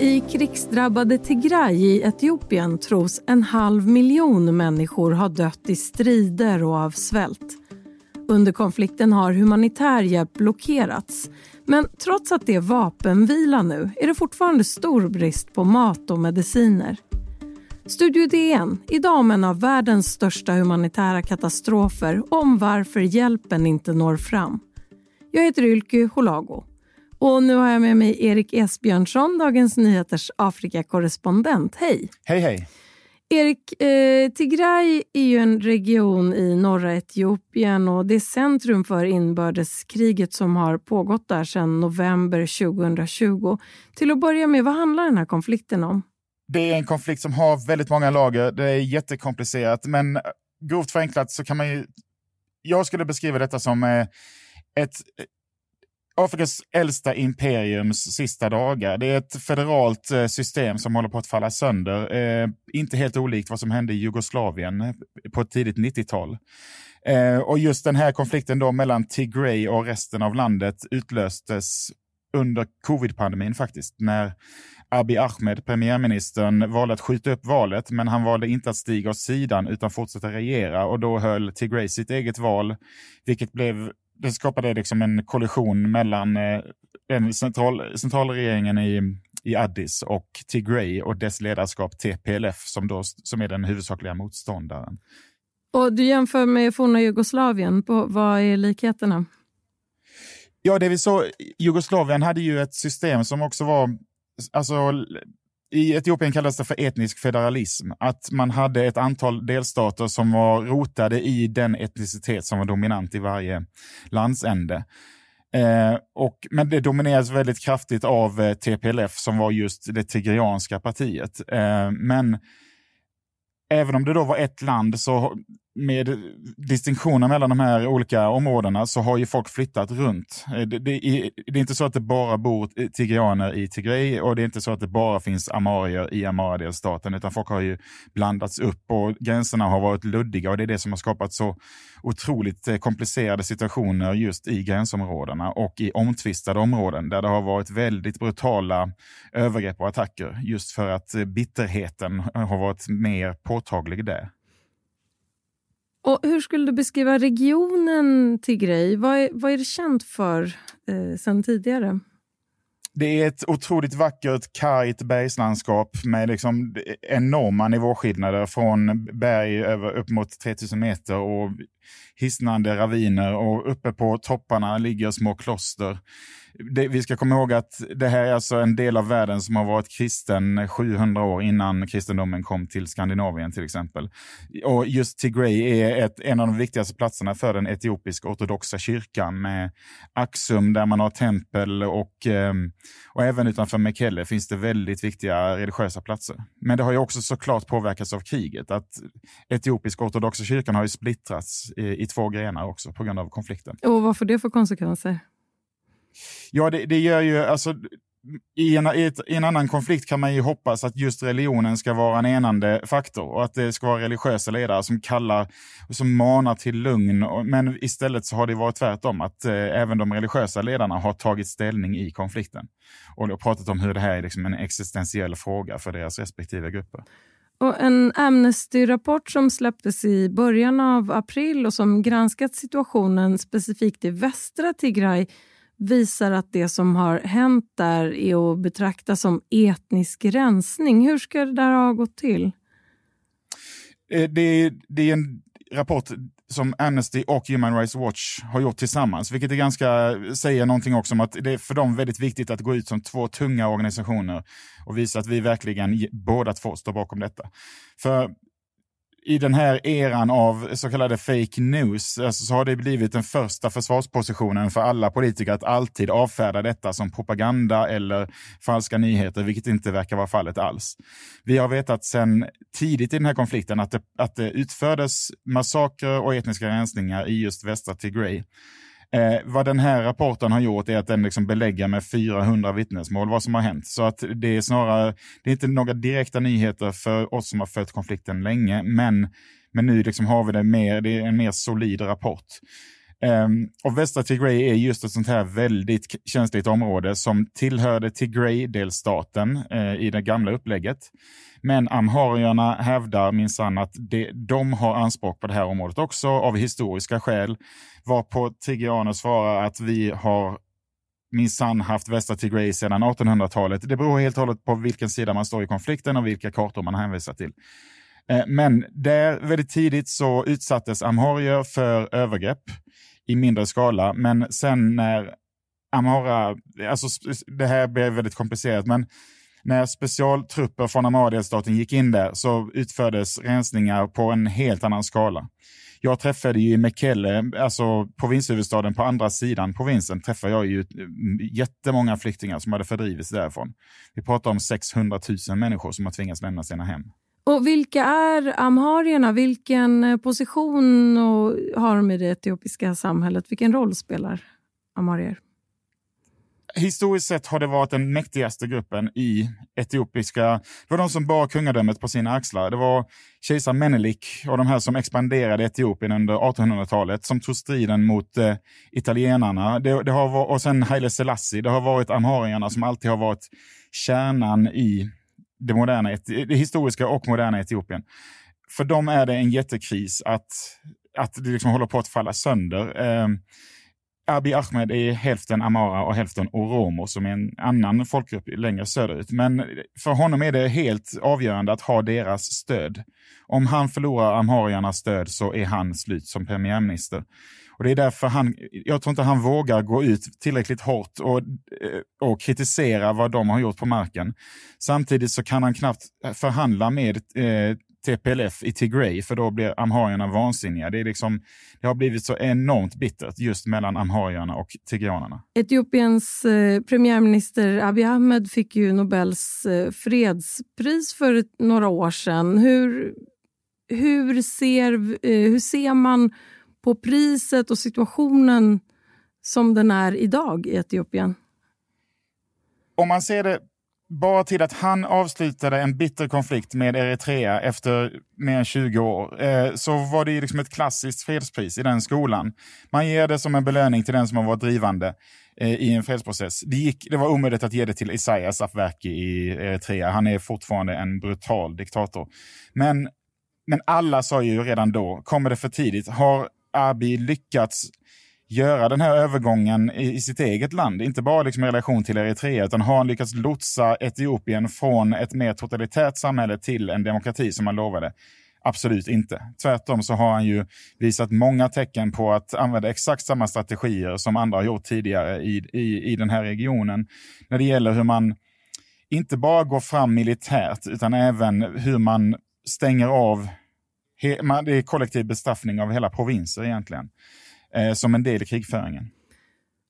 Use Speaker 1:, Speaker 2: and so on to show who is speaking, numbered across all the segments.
Speaker 1: I krigsdrabbade Tigray i Etiopien tros en halv miljon människor ha dött i strider och av svält. Under konflikten har humanitär hjälp blockerats. Men trots att det är vapenvila nu är det fortfarande stor brist på mat och mediciner. Studio DN, idag om en av världens största humanitära katastrofer och om varför hjälpen inte når fram. Jag heter Ylke Holago. Och nu har jag med mig Erik Esbjörnsson, Dagens Nyheters Afrikakorrespondent. Hej!
Speaker 2: Hej, hej!
Speaker 1: Erik, eh, Tigray är ju en region i norra Etiopien och det är centrum för inbördeskriget som har pågått där sedan november 2020. Till att börja med, vad handlar den här konflikten om?
Speaker 2: Det är en konflikt som har väldigt många lager. Det är jättekomplicerat, men grovt förenklat så kan man ju... Jag skulle beskriva detta som eh, ett Afrikas äldsta imperiums sista dagar. Det är ett federalt eh, system som håller på att falla sönder. Eh, inte helt olikt vad som hände i Jugoslavien eh, på ett tidigt 90-tal. Eh, och just den här konflikten då mellan Tigray och resten av landet utlöstes under covid-pandemin faktiskt, när Abiy Ahmed, premiärministern, valde att skjuta upp valet, men han valde inte att stiga åt sidan utan fortsätta regera och då höll Tigray sitt eget val, vilket blev det skapade liksom en kollision mellan eh, central, centralregeringen i, i Addis och Tigray och dess ledarskap TPLF som, då, som är den huvudsakliga motståndaren.
Speaker 1: Och Du jämför med forna Jugoslavien. På, vad är likheterna?
Speaker 2: Ja, det vi så, Jugoslavien hade ju ett system som också var alltså, i Etiopien kallas det för etnisk federalism. Att man hade ett antal delstater som var rotade i den etnicitet som var dominant i varje landsände. Eh, och, men det dominerades väldigt kraftigt av eh, TPLF som var just det tigrianska partiet. Eh, men även om det då var ett land så med distinktionen mellan de här olika områdena så har ju folk flyttat runt. Eh, det, det, det är inte så att det bara bor tigreaner i Tigray och det är inte så att det bara finns amarier i Amara-delstaten utan folk har ju blandats upp och gränserna har varit luddiga och det är det som har skapat så otroligt eh, komplicerade situationer just i gränsområdena och i omtvistade områden där det har varit väldigt brutala övergrepp och attacker just för att eh, bitterheten har varit mer påtaglig där.
Speaker 1: Och hur skulle du beskriva regionen Tigray? Vad är, vad är det känt för eh, sen tidigare?
Speaker 2: Det är ett otroligt vackert kargt bergslandskap med liksom enorma nivåskillnader från berg över upp mot 3000 meter och hisnande raviner och uppe på topparna ligger små kloster det, vi ska komma ihåg att det här är alltså en del av världen som har varit kristen 700 år innan kristendomen kom till Skandinavien till exempel. Och just Tigray är ett, en av de viktigaste platserna för den etiopiska ortodoxa kyrkan med Axum där man har tempel och, ehm, och även utanför Mekelle finns det väldigt viktiga religiösa platser. Men det har ju också såklart påverkats av kriget. Att etiopiska ortodoxa kyrkan har ju splittrats i, i två grenar också på grund av konflikten.
Speaker 1: Och vad får det för konsekvenser?
Speaker 2: Ja, det, det gör ju, alltså, i en, i, ett, i en, annan konflikt kan man ju hoppas att just religionen ska vara en enande faktor och att det ska vara religiösa ledare som kallar och som manar till lugn. Men istället så har det varit tvärtom, att eh, även de religiösa ledarna har tagit ställning i konflikten och pratat om hur det här är liksom en existentiell fråga för deras respektive grupper.
Speaker 1: Och en Amnesty-rapport som släpptes i början av april och som granskat situationen specifikt i västra Tigray visar att det som har hänt där är att betrakta som etnisk rensning. Hur ska det där ha gått till?
Speaker 2: Eh, det det, det är en rapport som Amnesty och Human Rights Watch har gjort tillsammans, vilket är ganska, säger någonting också om att det är för dem väldigt viktigt att gå ut som två tunga organisationer och visa att vi verkligen båda två står bakom detta. För i den här eran av så kallade fake news alltså, så har det blivit den första försvarspositionen för alla politiker att alltid avfärda detta som propaganda eller falska nyheter, vilket inte verkar vara fallet alls. Vi har vetat sedan tidigt i den här konflikten att det, att det utfördes massakrer och etniska rensningar i just västra Tigray. Eh, vad den här rapporten har gjort är att den liksom belägger med 400 vittnesmål vad som har hänt. Så att det är snarare, det är inte några direkta nyheter för oss som har följt konflikten länge, men, men nu liksom har vi det mer, det är en mer solid rapport. Um, och västra Tigray är just ett sånt här väldigt känsligt område som tillhörde Tigray-delstaten uh, i det gamla upplägget. Men amharierna hävdar minsann att det, de har anspråk på det här området också av historiska skäl. Varpå tigrianer svarar att vi har minsann haft västra Tigray sedan 1800-talet. Det beror helt och hållet på vilken sida man står i konflikten och vilka kartor man hänvisar till. Eh, men där väldigt tidigt så utsattes amharier för övergrepp i mindre skala. Men sen när Amhara, alltså det här blev väldigt komplicerat, men när specialtrupper från Amhara-delstaten gick in där så utfördes rensningar på en helt annan skala. Jag träffade ju i Mekelle, alltså provinshuvudstaden på andra sidan provinsen, träffade jag ju mm, jättemånga flyktingar som hade fördrivits därifrån. Vi pratar om 600 000 människor som har tvingats lämna sina hem.
Speaker 1: Och vilka är amharierna? Vilken eh, position har de i det etiopiska samhället? Vilken roll spelar amharier?
Speaker 2: Historiskt sett har det varit den mäktigaste gruppen i etiopiska... Det var de som bar kungadömet på sina axlar. Det var kejsar Menelik och de här som expanderade Etiopien under 1800-talet som tog striden mot eh, italienarna. Det, det, har, och sen Haile Selassie. Det har varit amharierna som alltid har varit kärnan i det, moderna, det historiska och moderna Etiopien. För dem är det en jättekris att, att det liksom håller på att falla sönder. Eh, Abiy Ahmed är hälften Amara och hälften Oromo som är en annan folkgrupp längre söderut. Men för honom är det helt avgörande att ha deras stöd. Om han förlorar amhariernas stöd så är han slut som premiärminister. Och det är därför han, jag tror inte han vågar gå ut tillräckligt hårt och, eh, och kritisera vad de har gjort på marken. Samtidigt så kan han knappt förhandla med eh, TPLF i Tigray, för då blir amharierna vansinniga. Det, är liksom, det har blivit så enormt bittert just mellan amharierna och tigreanerna.
Speaker 1: Etiopiens eh, premiärminister Abiy Ahmed fick ju Nobels eh, fredspris för några år sedan. Hur, hur, ser, eh, hur ser man på priset och situationen som den är idag i Etiopien?
Speaker 2: Om man ser det bara till att han avslutade en bitter konflikt med Eritrea efter mer än 20 år, eh, så var det liksom ett klassiskt fredspris i den skolan. Man ger det som en belöning till den som har varit drivande eh, i en fredsprocess. Det, gick, det var omöjligt att ge det till Isaias Afwerki i Eritrea. Han är fortfarande en brutal diktator. Men, men alla sa ju redan då, kommer det för tidigt? Har Abiy lyckats göra den här övergången i, i, sitt eget land, inte bara liksom i relation till Eritrea, utan har han lyckats lotsa Etiopien från ett mer totalitärt samhälle till en demokrati som han lovade? Absolut inte. Tvärtom så har han ju visat många tecken på att använda exakt samma strategier som andra har gjort tidigare i, i, i den här regionen. När det gäller hur man inte bara går fram militärt, utan även hur man stänger av det är kollektiv bestraffning av hela provinser egentligen, eh, som en del i krigföringen.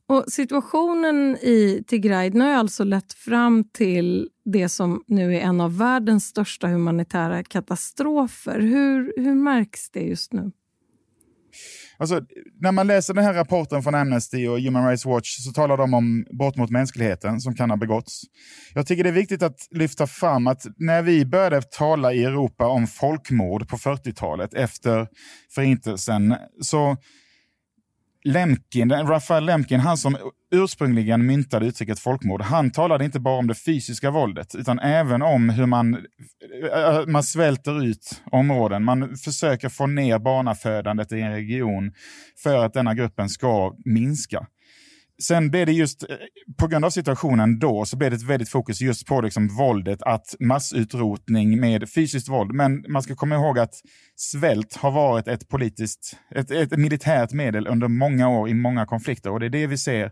Speaker 1: Och situationen i Tigray har alltså lett fram till det som nu är en av världens största humanitära katastrofer. Hur, hur märks det just nu?
Speaker 2: Alltså, när man läser den här rapporten från Amnesty och Human Rights Watch så talar de om brott mot mänskligheten som kan ha begåtts. Jag tycker det är viktigt att lyfta fram att när vi började tala i Europa om folkmord på 40-talet efter Förintelsen så Lemkin, Rafael Lemkin, han som ursprungligen myntade uttrycket folkmord, han talade inte bara om det fysiska våldet, utan även om hur man, eh, eh, man svälter ut områden. Man försöker få ner barnafödandet i en region för att denna gruppen ska minska. Sen blev det just, eh, på grund av situationen då, så blev det ett väldigt fokus just på liksom våldet, att massutrotning med fysiskt våld. Men man ska komma ihåg att svält har varit ett politiskt, ett, ett militärt medel under många år i många konflikter och det är det vi ser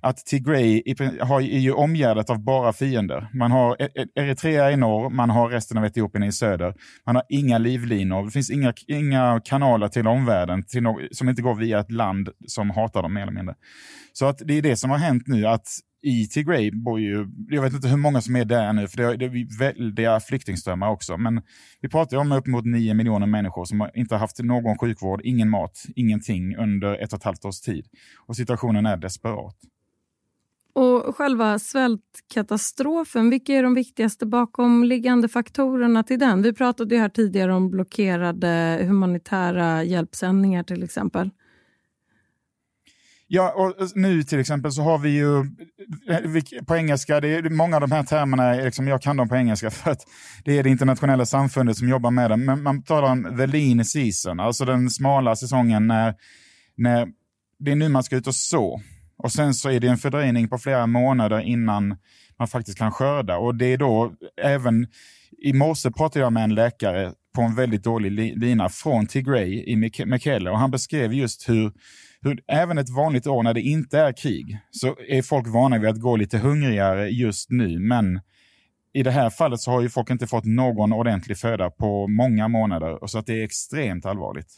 Speaker 2: att Tigray är ju omgärdat av bara fiender. Man har e- e- Eritrea i norr, man har resten av Etiopien i söder. Man har inga livlinor, det finns inga, inga kanaler till omvärlden till no som inte går via ett land som hatar dem mer eller mindre. Så att det är det som har hänt nu, att i Tigray bor ju, jag vet inte hur många som är där nu, för det är, det är väldiga flyktingströmmar också, men vi pratar ju om uppemot 9 miljoner människor som inte har haft någon sjukvård, ingen mat, ingenting under ett och ett halvt års tid. Och situationen är desperat.
Speaker 1: Och själva svältkatastrofen, vilka är de viktigaste bakomliggande faktorerna till den? Vi pratade ju här tidigare om blockerade humanitära hjälpsändningar till exempel.
Speaker 2: Ja, och nu till exempel så har vi ju eh, på engelska, det är många av de här termerna, liksom, jag kan dem på engelska för att det är det internationella samfundet som jobbar med dem, men man talar om the lean season, alltså den smala säsongen när, när det är nu man ska ut och så. Och sen så är det en fördröjning på flera månader innan man faktiskt kan skörda. Och det är då även, i morse pratade jag med en läkare på en väldigt dålig lina från Tigray i Mekelle och han beskrev just hur, hur även ett vanligt år när det inte är krig så är folk vana vid att gå lite hungrigare just nu. Men i det här fallet så har ju folk inte fått någon ordentlig föda på många månader och så att det är extremt allvarligt.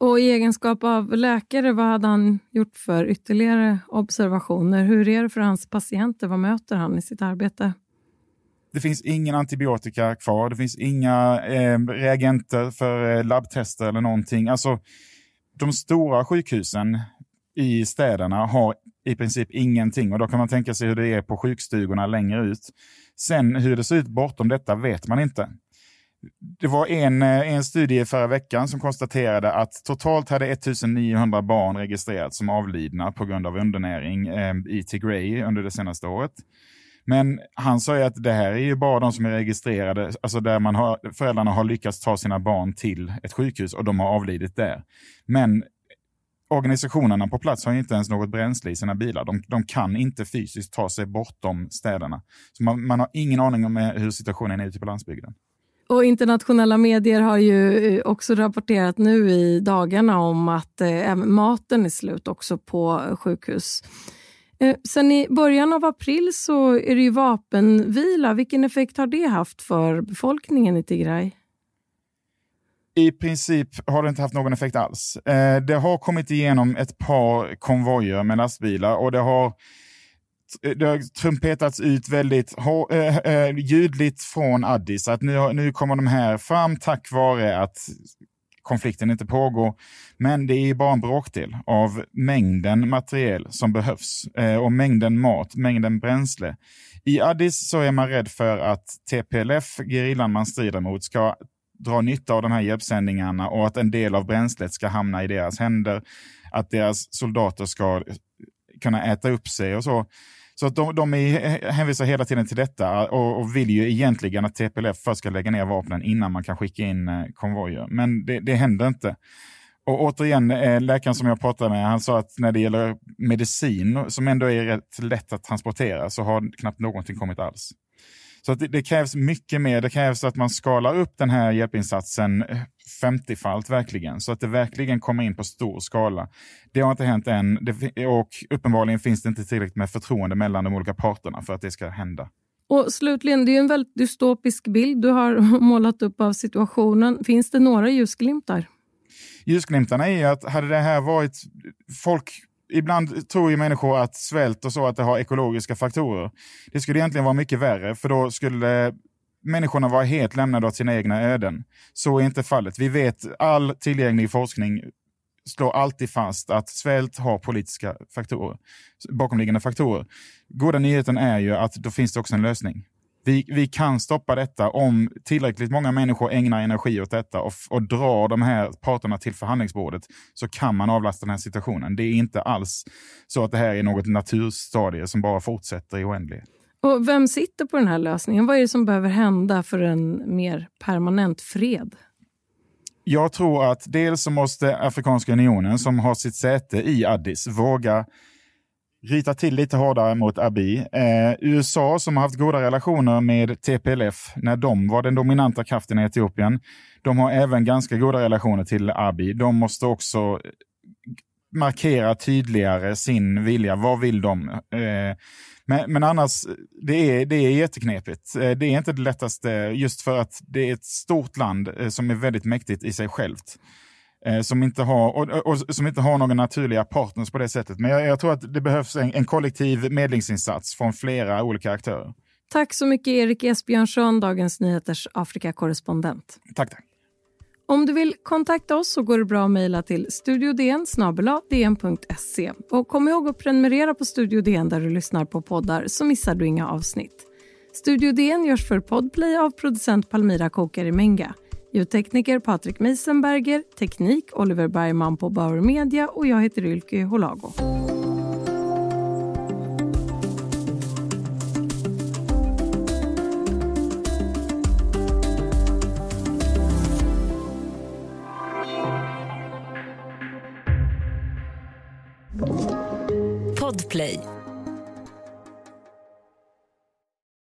Speaker 1: Och i egenskap av läkare, vad hade han gjort för ytterligare observationer? Hur är det för hans patienter? Vad möter han i sitt arbete?
Speaker 2: Det finns ingen antibiotika kvar. Det finns inga eh, reagenter för eh, labbtester eller någonting. Alltså, de stora sjukhusen i städerna har i princip ingenting och då kan man tänka sig hur det är på sjukstugorna längre ut. Sen hur det ser ut bortom detta vet man inte. Det var en, eh, en studie förra veckan som konstaterade att totalt hade 1900 barn registrerats som avlidna på grund av undernäring eh, i Tigray under det senaste året. Men han sa ju att det här är ju bara de som är registrerade, alltså där man har, föräldrarna har lyckats ta sina barn till ett sjukhus och de har avlidit där. Men organisationerna på plats har inte ens något bränsle i sina bilar. De, de kan inte fysiskt ta sig bortom städerna. Så man, man har ingen aning om eh, hur situationen är ute på landsbygden.
Speaker 1: Och internationella medier har ju eh, också rapporterat nu i dagarna om att eh, maten är slut också på eh, sjukhus. Eh, sen i början av april så är det ju vapenvila. Vilken effekt har det haft för befolkningen i Tigray?
Speaker 2: I princip har det inte haft någon effekt alls. Eh, det har kommit igenom ett par konvojer med lastbilar och det har Eh, det har trumpetats ut väldigt äh, ljudligt från Addis att nu, nu kommer de här fram tack vare att konflikten inte pågår. Men det är bara en bråkdel av mängden materiel som behövs och mängden mat, mängden bränsle. I Addis så är man rädd för att TPLF, gerillan man strider mot, ska dra nytta av de här hjälpsändningarna och att en del av bränslet ska hamna i deras händer. Att deras soldater ska kunna äta upp sig och så. Så att de, de är, hänvisar hela tiden till detta och, och, vill ju egentligen att TPLF först ska lägga ner vapnen innan man kan skicka in eh, konvojer. Men det, det händer inte. Och återigen, eh, läkaren som jag pratade med, han sa att när det gäller medicin, som ändå är rätt lätt att transportera, så har knappt någonting kommit alls. Så det, det, krävs mycket mer. Det krävs att man skalar upp den här hjälpinsatsen 50-falt verkligen, så att det verkligen kommer in på stor skala. Det har inte hänt än det, och uppenbarligen finns det inte tillräckligt med förtroende mellan de olika parterna för att det ska hända.
Speaker 1: Och slutligen, det är en väldigt dystopisk bild du har målat upp av situationen. Finns det några ljusglimtar?
Speaker 2: Ljusglimtarna är att hade det här varit folk ibland tror ju människor att svält och så att det har ekologiska faktorer. Det skulle egentligen vara mycket värre, för då skulle människorna vara helt lämnade åt sina egna öden. Så är inte fallet. Vi vet, all tillgänglig forskning slår alltid fast att svält har politiska faktorer, bakomliggande faktorer. Goda nyheten är ju att då finns det också en lösning. Vi, vi kan stoppa detta om tillräckligt många människor ägnar energi åt detta och, och drar de här parterna till förhandlingsbordet så kan man avlasta den här situationen. Det är inte alls så att det här är något naturstadie som bara fortsätter i oändlighet.
Speaker 1: Och vem sitter på den här lösningen? Vad är det som behöver hända för en mer permanent fred?
Speaker 2: Jag tror att dels så måste Afrikanska unionen, som har sitt säte i Addis, våga ryta till lite hårdare mot Abiy. Eh, USA som har haft goda relationer med TPLF när de var den dominanta kraften i Etiopien. De har även ganska goda relationer till Abiy. De måste också eh, markera tydligare sin vilja. Vad vill de? Eh, men, men, annars, det är, det är jätteknepigt. Eh, det är inte det lättaste just för att det är ett stort land eh, som är väldigt mäktigt i sig självt eh, som, inte har, och, och, som inte har några naturliga partners på det sättet. Men jag, jag tror att det behövs en, en kollektiv medlingsinsats från flera olika aktörer.
Speaker 1: Tack så mycket Erik Esbjörnsson, Dagens Nyheters Afrikakorrespondent.
Speaker 2: Tack, tack.
Speaker 1: Om du vill kontakta oss så går det bra att mejla till studiodn Och kom ihåg att prenumerera på Studio DN där du lyssnar på poddar så missar du inga avsnitt. Studio DN görs för Podplay av producent Palmira Kokari Menga. Ljudtekniker Patrik Meisenberger, teknik Oliver Bergman på Bauer Media och jag heter Ylke Holago.